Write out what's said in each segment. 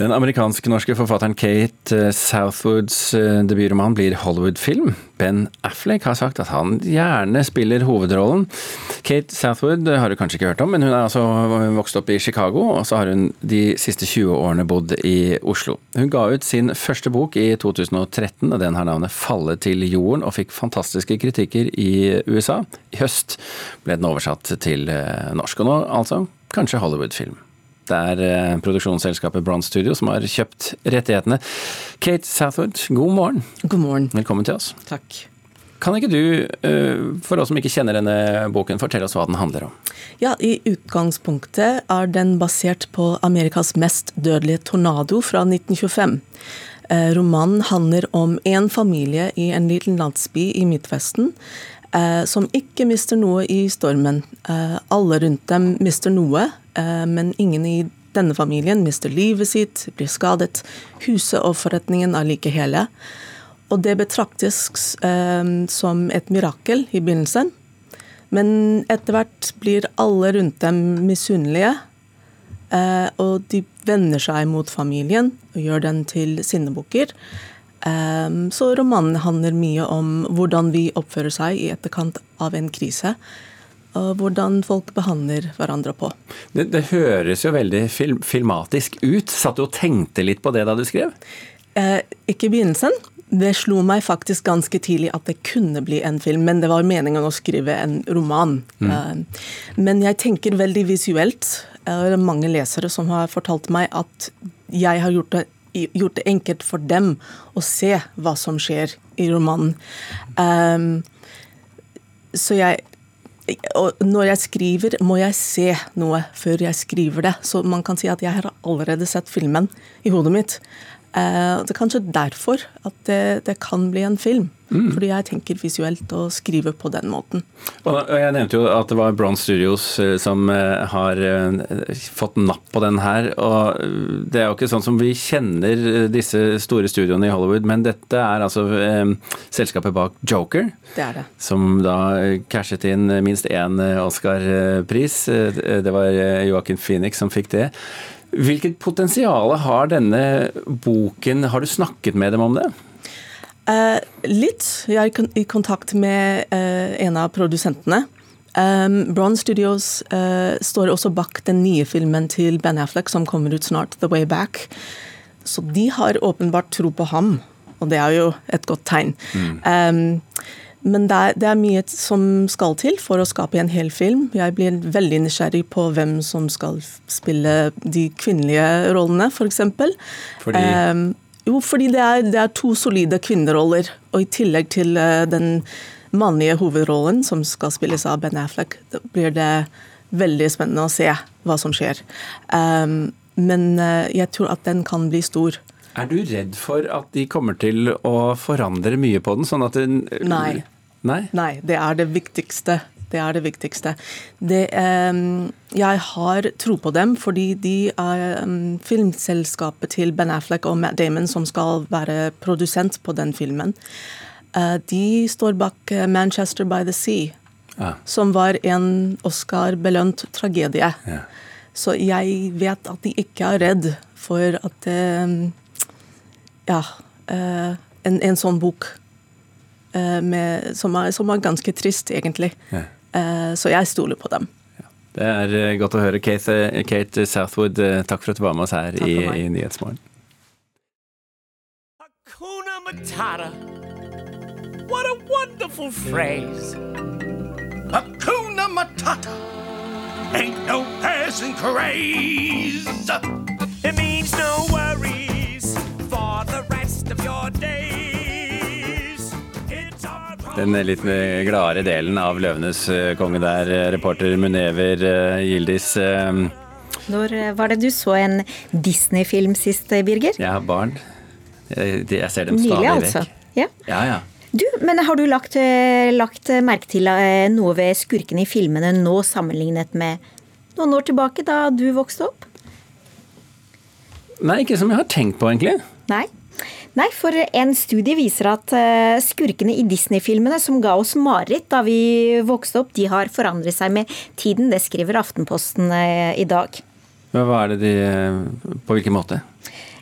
Den amerikansk-norske forfatteren Kate eh, Southwoods eh, debutroman blir Hollywood-film. Ben Affleck har sagt at han gjerne spiller hovedrollen. Kate Southwood har du kanskje ikke hørt om, men hun er altså vokst opp i Chicago, og så har hun de siste 20 årene bodd i Oslo. Hun ga ut sin første bok i 2013, og den har navnet 'Falle til jorden', og fikk fantastiske kritikker i USA. I høst ble den oversatt til eh, norsk, og nå altså kanskje Hollywood-film. Det er eh, produksjonsselskapet Bronze Studio som har kjøpt rettighetene. Kate Southwood, god morgen. God morgen. Velkommen til oss. Takk. Kan ikke du, eh, for oss som ikke kjenner denne boken, fortelle oss hva den handler om? Ja, I utgangspunktet er den basert på Amerikas mest dødelige tornado fra 1925. Eh, romanen handler om en familie i en liten landsby i Midtvesten som ikke mister noe i stormen. alle rundt dem mister noe, Eh, men ingen i denne familien mister livet sitt, blir skadet. Huset og forretningen er like hele. Og det betraktes eh, som et mirakel i begynnelsen. Men etter hvert blir alle rundt dem misunnelige. Eh, og de vender seg mot familien og gjør den til sinnebukker. Eh, så romanen handler mye om hvordan vi oppfører seg i etterkant av en krise og hvordan folk behandler hverandre på. Det, det høres jo veldig film, filmatisk ut. Satt du og tenkte litt på det da du skrev? Uh, ikke i begynnelsen. Det slo meg faktisk ganske tidlig at det kunne bli en film, men det var meningen å skrive en roman. Mm. Eh, men jeg tenker veldig visuelt. Det er mange lesere som har fortalt meg at jeg har gjort det gjort det enkelt for dem å se hva som skjer i romanen. Um, så jeg og når jeg skriver, må jeg se noe før jeg skriver det. Så man kan si at jeg har allerede sett filmen i hodet mitt. Eh, det er kanskje derfor at det, det kan bli en film. Mm. Fordi jeg tenker visuelt og skriver på den måten. Og Jeg nevnte jo at det var Bronze Studios eh, som eh, har fått napp på den her. og Det er jo ikke sånn som vi kjenner disse store studioene i Hollywood, men dette er altså eh, selskapet bak Joker. Det er det. Som da cashet inn minst én Oscar-pris. Det var Joaquin Phoenix som fikk det. Hvilket potensial har denne boken? Har du snakket med dem om det? Uh, litt. Jeg er i kontakt med uh, en av produsentene. Um, Bron Studios uh, står også bak den nye filmen til Ben Affleck som kommer ut snart, 'The Way Back'. Så de har åpenbart tro på ham, og det er jo et godt tegn. Mm. Um, men det er, det er, mye som skal til for å skape en hel film. Jeg blir veldig nysgjerrig på hvem som skal spille de kvinnelige rollene, f.eks. For fordi? Eh, jo, fordi det er, det er, to solide kvinneroller. Og i tillegg til eh, den mannlige hovedrollen, som skal spilles av Ben Affleck, blir det veldig spennende å se hva som skjer. Eh, men jeg tror at den kan bli stor. Er du redd for at de kommer til å forandre mye på den? sånn at den Nei. Nei? Nei, det er det viktigste. Det er det viktigste. Det, um, jeg har tro på dem fordi de er um, filmselskapet til Ben Affleck og Matt Damon som skal være produsent på den filmen. Uh, de står bak uh, Manchester by the Sea, ah. som var en Oscar-belønt tragedie. Ja. Så jeg vet at de ikke er redd for at um, ja, uh, en, en, sånn bok uh, med, som, er, som, er, ganske trist, egentlig. Ja. Uh, så jeg stoler på dem. Ja. Det er godt å høre. Kate, Kate Southwood, takk for at du var med oss her i, i Nyhetsmorgen. Matata. What a wonderful phrase. Hakuna Matata. Ain't no passing craze. It means no worries. Den litt gladere delen av 'Løvenes eh, konge' der, eh, reporter Munever eh, Gildis. Når var det du så en Disney-film sist, Birger? Jeg har barn. Jeg, ser dem stadig Nylig, altså. vekk. Ja. ja, ja. Du, men har du lagt, lagt merke til noe ved skurkene i filmene nå sammenlignet med noen år tilbake, da du vokste opp? Nei, ikke som jeg har tenkt på, egentlig. Nei. Nei, for en studie viser at eh, skurkene i Disney-filmene som ga oss mareritt da vi vokste opp, de har forandret seg med tiden. Det skriver Aftenposten eh, i dag. Hva er det de På hvilken måte?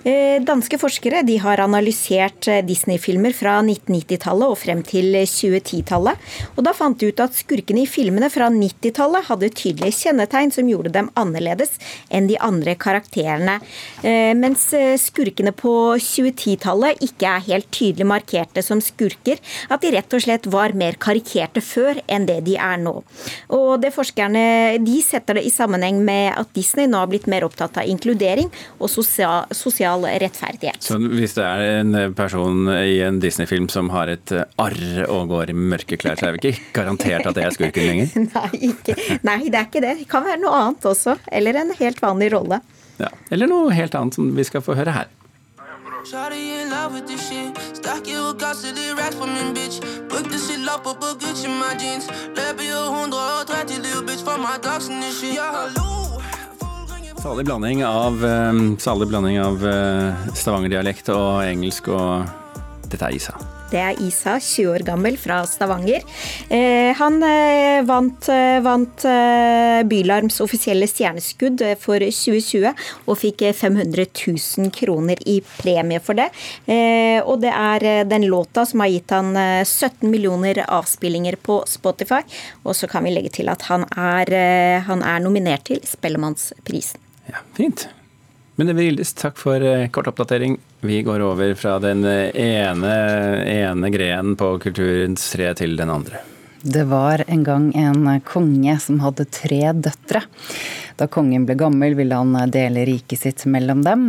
Eh, danske forskere har analysert eh, Disney-filmer fra 1990-tallet og frem til 2010-tallet. Og Da fant de ut at skurkene i filmene fra 90-tallet hadde tydelige kjennetegn som gjorde dem annerledes enn de andre karakterene. Eh, mens skurkene på 2010-tallet ikke er helt tydelig markerte som skurker. At de rett og slett var mer karikerte før enn det de er nå. Og det Forskerne de setter det i sammenheng med at Disney nå har blitt mer opptatt av inkludering og sosial, sosial rettferdighet. Så hvis det er en person i en Disney-film som har et arr og går i mørke klær, så er vi ikke garantert at det er skurken lenger? Nei, ikke. Nei, det er ikke det. Det kan være noe annet også. Eller en helt vanlig rolle. Ja, eller noe helt annet som vi skal få høre her. Shawty in love with this shit. Stack it og gasse racks på min bitch. Bruk det shit lapp på Gucci my jeans. Løper 130 liv, bitch, for my dogs and this shit. Ja, hallo. Salig blanding av, uh, salig blanding av uh, stavangerdialekt og engelsk, og dette er Isa. Det er Isa, 20 år gammel, fra Stavanger. Eh, han eh, vant, eh, vant eh, Bylarms offisielle stjerneskudd eh, for 2020 og fikk 500 000 kroner i premie for det. og det er den låta som har gitt han 17 millioner avspillinger på Spotify. Og så kan vi legge til at han er, han er nominert til Spellemannsprisen. Ja, fint. Men Eve Gildes, takk for kort oppdatering. Vi går over fra den ene, ene grenen på kulturens tre til den andre. Det var en gang en konge som hadde tre døtre. Da kongen ble gammel, ville han dele riket sitt mellom dem.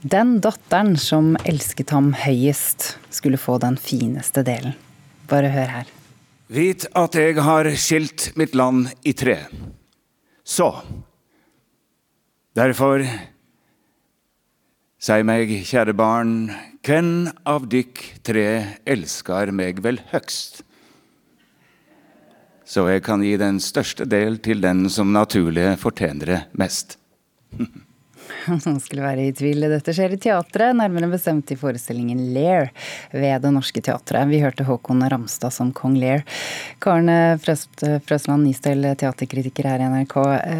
Den datteren som elsket ham høyest, skulle få den fineste delen. Bare hør her. Vit at jeg har skilt mitt land i tre. Så Derfor Sei meg, kjære barn, hvem av dykk tre elskar meg vel høgst? Så jeg kan gi den største del til den som naturlig fortjener det mest. Noen skulle være i tvil. Dette skjer i teatret, nærmere bestemt i forestillingen Lair ved Det Norske Teatret. Vi hørte Håkon Ramstad som kong Lair. Karen Frøsland Nystøl, teaterkritiker her i NRK.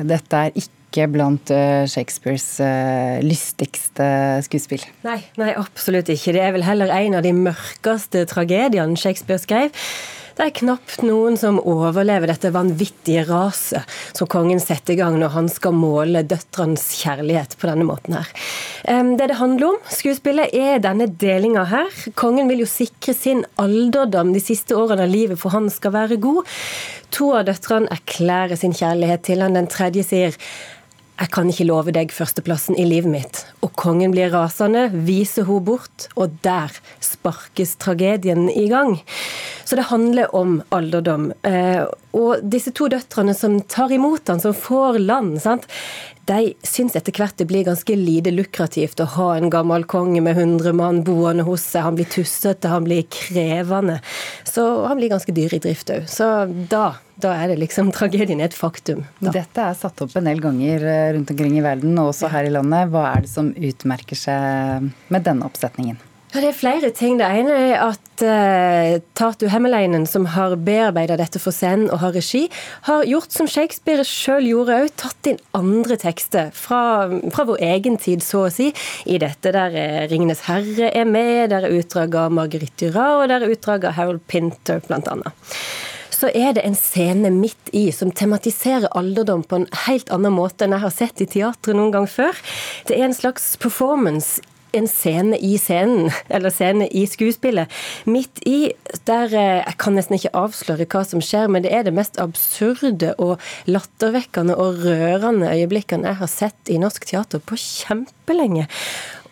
Dette er ikke ikke blant eh, Shakespeares eh, lystigste skuespill. Nei, nei, absolutt ikke. Det er vel heller en av de mørkeste tragediene Shakespeare skrev. Det er knapt noen som overlever dette vanvittige raset som kongen setter i gang når han skal måle døtrenes kjærlighet på denne måten her. Det det handler om, skuespillet, er denne delinga her. Kongen vil jo sikre sin alderdom de siste årene av livet for han skal være god. To av døtrene erklærer sin kjærlighet til han, den tredje sier jeg kan ikke love deg førsteplassen i livet mitt. Og kongen blir rasende, viser hun bort, og der sparkes tragedien i gang. Så det handler om alderdom. Eh, og disse to døtrene som tar imot han, som får land, sant? de syns etter hvert det blir ganske lite lukrativt å ha en gammel konge med 100 mann boende hos seg. Han blir tussete, han blir krevende. Så han blir ganske dyr i drift òg. Så da da er det liksom tragedien et faktum. Da. Dette er satt opp en del ganger eh, rundt omkring i verden, og også her i landet. Hva er det som utmerker seg med denne oppsetningen? Ja, Det er flere ting. Det ene er at uh, Tartu Hemmeleinen, som har bearbeida dette for scenen og har regi, har gjort som Shakespeare sjøl gjorde òg, tatt inn andre tekster fra, fra, vår egen tid, så å si, i dette. Der er 'Ringenes herre' er med, der er utdrag av Marguerite Duras, og der er utdrag av Harold Pinter, blant annet så er det en scene midt i som tematiserer alderdom på en helt annen måte enn jeg har sett i teatret noen gang før. Det er en slags performance en scene i scenen, eller scene i skuespillet, midt i der eh, Jeg kan nesten ikke avsløre hva som skjer, men det er det mest absurde og lattervekkende og rørende øyeblikkene jeg har sett i norsk teater på kjempelenge.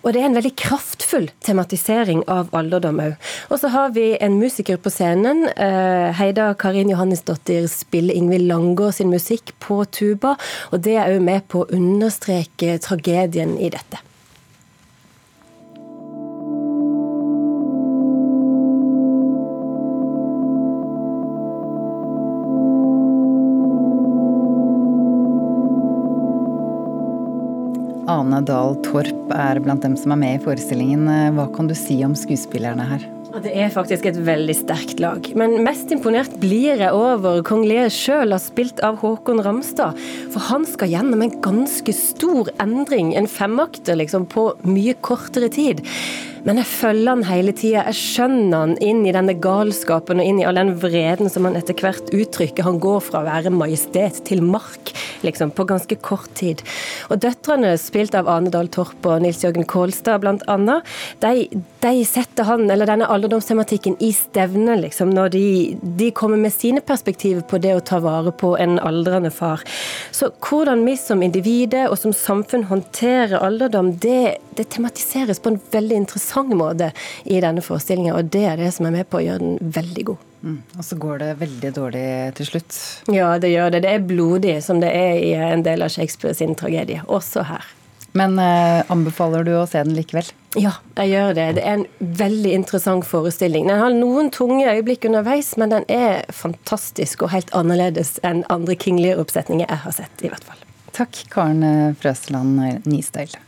Og det er en veldig kraftfull tematisering av alderdom òg. Og så har vi en musiker på scenen. Eh, Heida Karin Johannesdottir spiller Ingvild Langgaard sin musikk på tuba, og det er òg med på å understreke tragedien i dette. Ane Dahl Torp er blant dem som er med i forestillingen. Hva kan du si om skuespillerne her? Det er faktisk et veldig sterkt lag. Men mest imponert blir jeg over kong Lear sjøl spilt av Håkon Ramstad. For han skal gjennom en ganske stor endring, en femakter liksom, på mye kortere tid. Men jeg følger han hele tida. Jeg skjønner han inn i denne galskapen og inn i all den vreden som han etter hvert uttrykker. Han går fra å være majestet til mark, liksom, på ganske kort tid. Og døtrene, spilt av Ane Dahl Torp og Nils Jørgen Kålstad blant annet, de, de setter han, eller denne alderdomstematikken, i stevne, liksom, når de, de kommer med sine perspektiver på det å ta vare på en aldrende far. Så hvordan vi som individer og som samfunn håndterer alderdom, det, det tematiseres på en veldig interessant måte i denne forestillinga, og det er det som er med på å gjøre den veldig god. Mm. Og så går det veldig dårlig til slutt. Ja, det gjør det. Det er blodig, som det er i en del av Shakespeare sin tragedie. Også her. Men eh, anbefaler du å se den likevel? Ja, jeg gjør det. Det er en veldig interessant forestilling. Den har noen tunge øyeblikk underveis, men den er fantastisk og helt annerledes enn andre King Lear-oppsetninger jeg har sett, i hvert fall. Takk, Karen Frøsland Nistøyl.